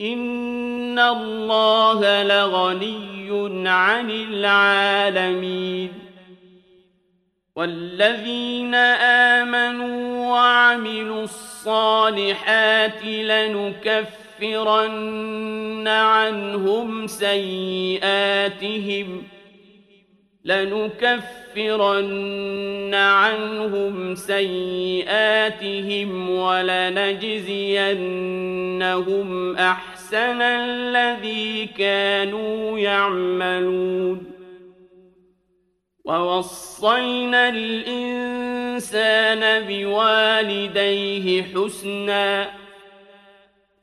إن الله لغني عن العالمين والذين آمنوا وعملوا الصالحات لنكفرن عنهم سيئاتهم لنكفرن عنهم سيئاتهم ولنجزينهم أحسن الذي كانوا يعملون. ووصينا الإنسان بوالديه حسناً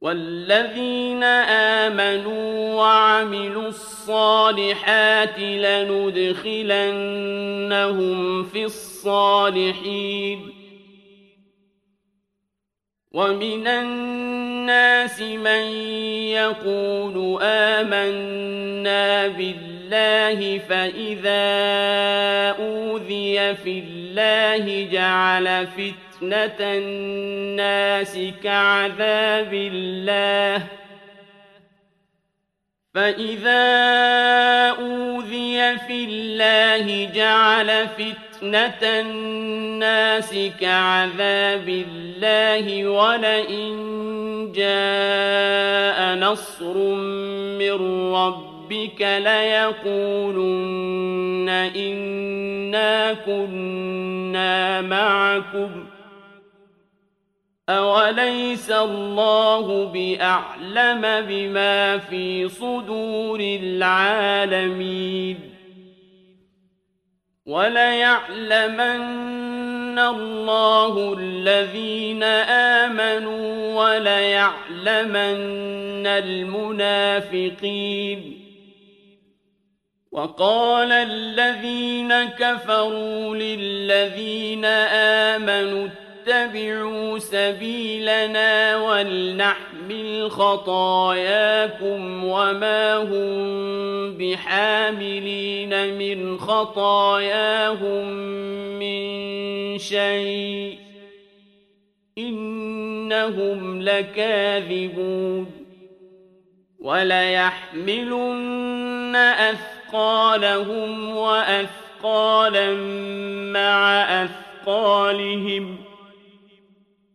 والذين آمنوا وعملوا الصالحات لندخلنهم في الصالحين ومن الناس من يقول آمنا بالله فإذا أوذي في الله جعل فتنة فتنة الناس كعذاب الله. فإذا أوذي في الله جعل فتنة الناس كعذاب الله ولئن جاء نصر من ربك ليقولن إنا كنا معكم ۖ. أوليس الله بأعلم بما في صدور العالمين وليعلمن الله الذين آمنوا وليعلمن المنافقين وقال الذين كفروا للذين آمنوا اتبعوا سبيلنا ولنحمل خطاياكم وما هم بحاملين من خطاياهم من شيء إنهم لكاذبون وليحملن أثقالهم وأثقالا مع أثقالهم ۖ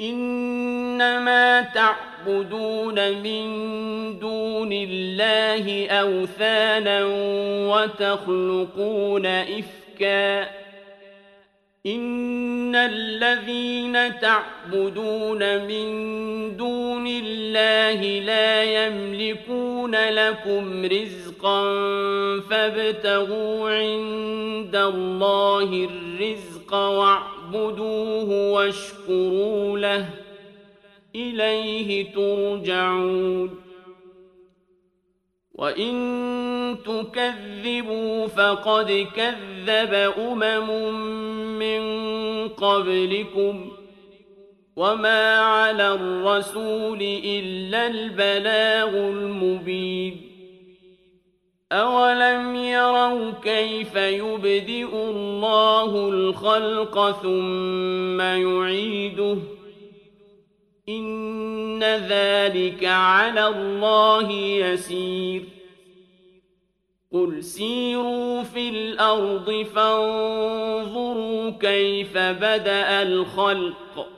إنما تعبدون من دون الله أوثانا وتخلقون إفكاً. إن الذين تعبدون من دون الله لا يملكون لكم رزقا فابتغوا عند الله الرزق واعبدوه واشكروا له. إليه ترجعون. وإن تكذبوا فقد كذب أمم من قبلكم. وما على الرسول إلا البلاغ المبين. أولم يروا كيف يبدئ الله الخلق ثم يعيده إن ذلك على الله يسير قل سيروا في الأرض فانظروا كيف بدأ الخلق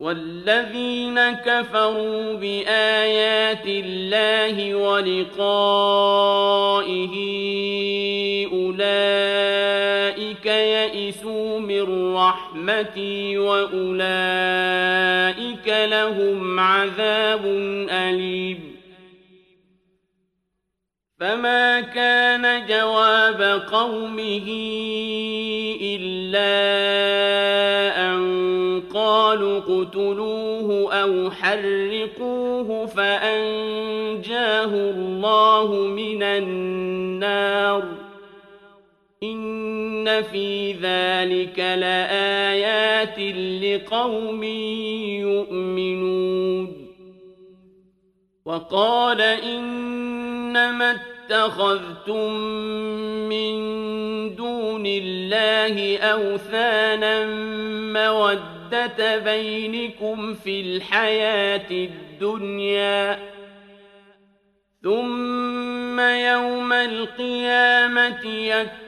والذين كفروا بآيات الله ولقائه أولئك يئسوا من رحمتي وأولئك لهم عذاب أليم. فما كان جواب قومه إلا قالوا اقتلوه أو حرقوه فأنجاه الله من النار. إن في ذلك لآيات لقوم يؤمنون. وقال إنما اتخذتم من دون الله أوثانا مودة بينكم في الحياة الدنيا ثم يوم القيامة يكفر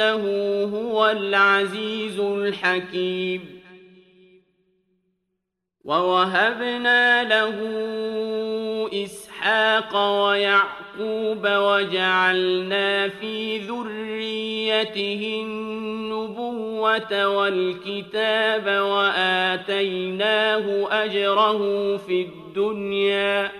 إنه هو العزيز الحكيم. ووهبنا له إسحاق ويعقوب وجعلنا في ذريته النبوة والكتاب وآتيناه أجره في الدنيا.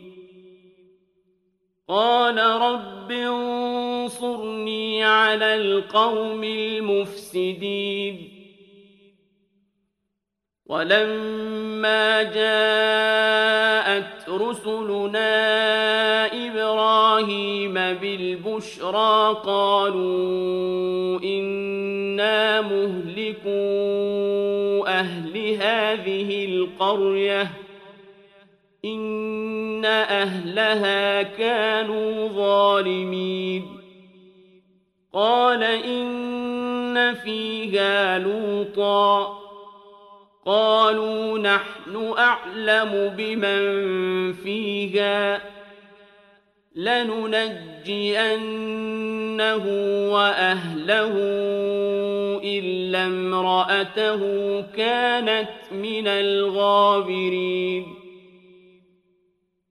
قال رب انصرني على القوم المفسدين. ولما جاءت رسلنا إبراهيم بالبشرى قالوا إنا مهلكو أهل هذه القرية. إن أهلها كانوا ظالمين قال إن فيها لوطا قالوا نحن أعلم بمن فيها لننجينه وأهله إلا امرأته كانت من الغابرين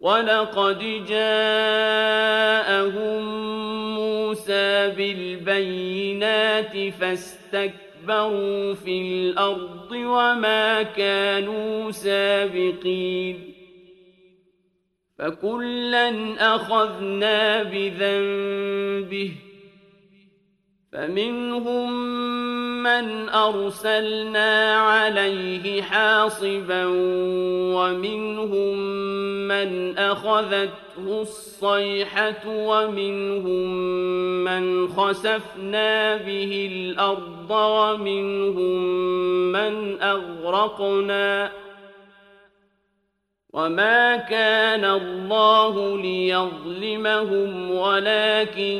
ولقد جاءهم موسى بالبينات فاستكبروا في الأرض وما كانوا سابقين فكلا أخذنا بذنبه فمنهم من أرسلنا عليه حاصبا ومنهم من أخذته الصيحة ومنهم من خسفنا به الأرض ومنهم من أغرقنا وما كان الله ليظلمهم ولكن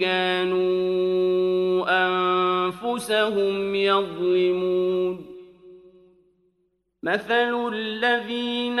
كانوا أنفسهم يظلمون مثل الذين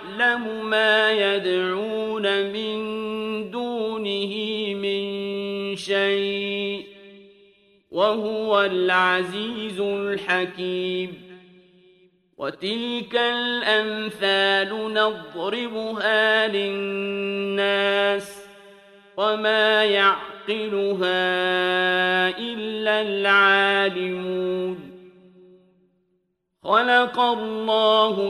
ما يدعون من دونه من شيء وهو العزيز الحكيم. وتلك الأمثال نضربها للناس وما يعقلها إلا العالمون. خلق الله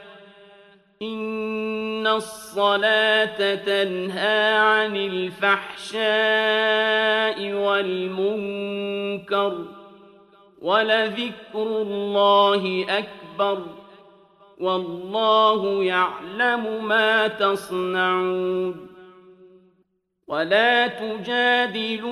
إن الصلاة تنهى عن الفحشاء والمنكر ولذكر الله أكبر والله يعلم ما تصنعون ولا تجادلوا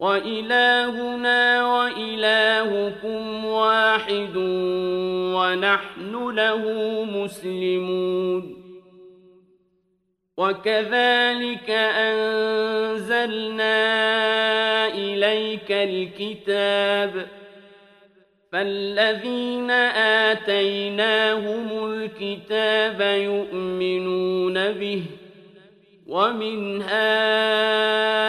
وإلهنا وإلهكم واحد ونحن له مسلمون. وكذلك أنزلنا إليك الكتاب فالذين آتيناهم الكتاب يؤمنون به ومن هؤلاء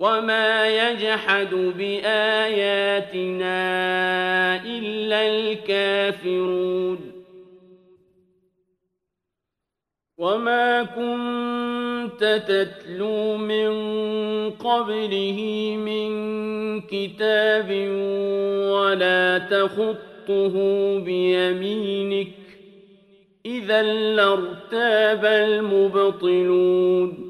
وما يجحد بآياتنا إلا الكافرون وما كنت تتلو من قبله من كتاب ولا تخطه بيمينك إذا لارتاب المبطلون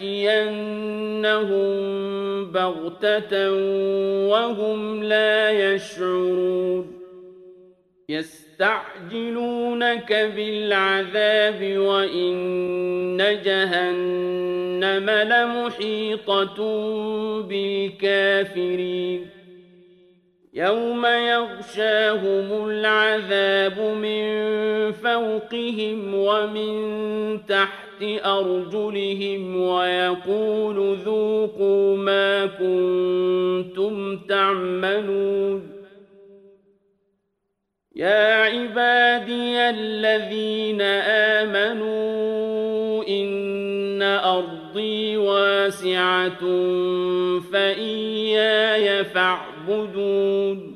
يأتينهم بغتة وهم لا يشعرون يستعجلونك بالعذاب وإن جهنم لمحيطة بالكافرين يوم يغشاهم العذاب من فوقهم ومن تحت أرجلهم ويقول ذوقوا ما كنتم تعملون. يا عبادي الذين آمنوا إن أرضي واسعة فإياي فاعبدون.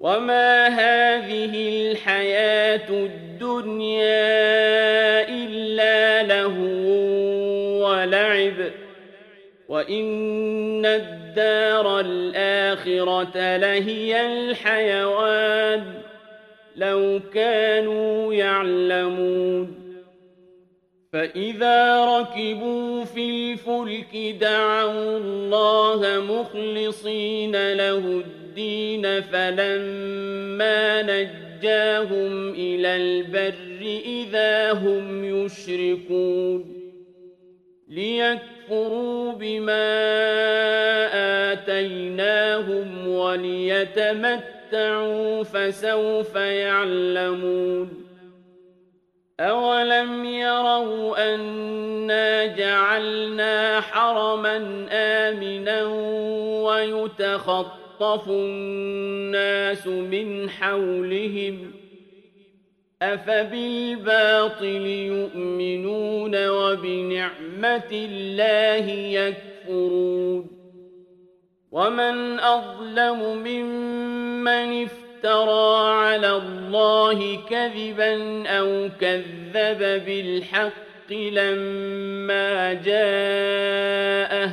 وما هذه الحياة الدنيا إلا له ولعب وإن الدار الآخرة لهي الحيوان لو كانوا يعلمون فإذا ركبوا في الفلك دعوا الله مخلصين له الدين فلما نجاهم إلى البر إذا هم يشركون ليكفروا بما آتيناهم وليتمتعوا فسوف يعلمون أولم يروا أنا جعلنا حرما آمنا ويتخطف الناس من حولهم ۖ أفبالباطل يؤمنون وبنعمة الله يكفرون ومن أظلم ممن افترى على الله كذبا أو كذب بالحق لما جاءه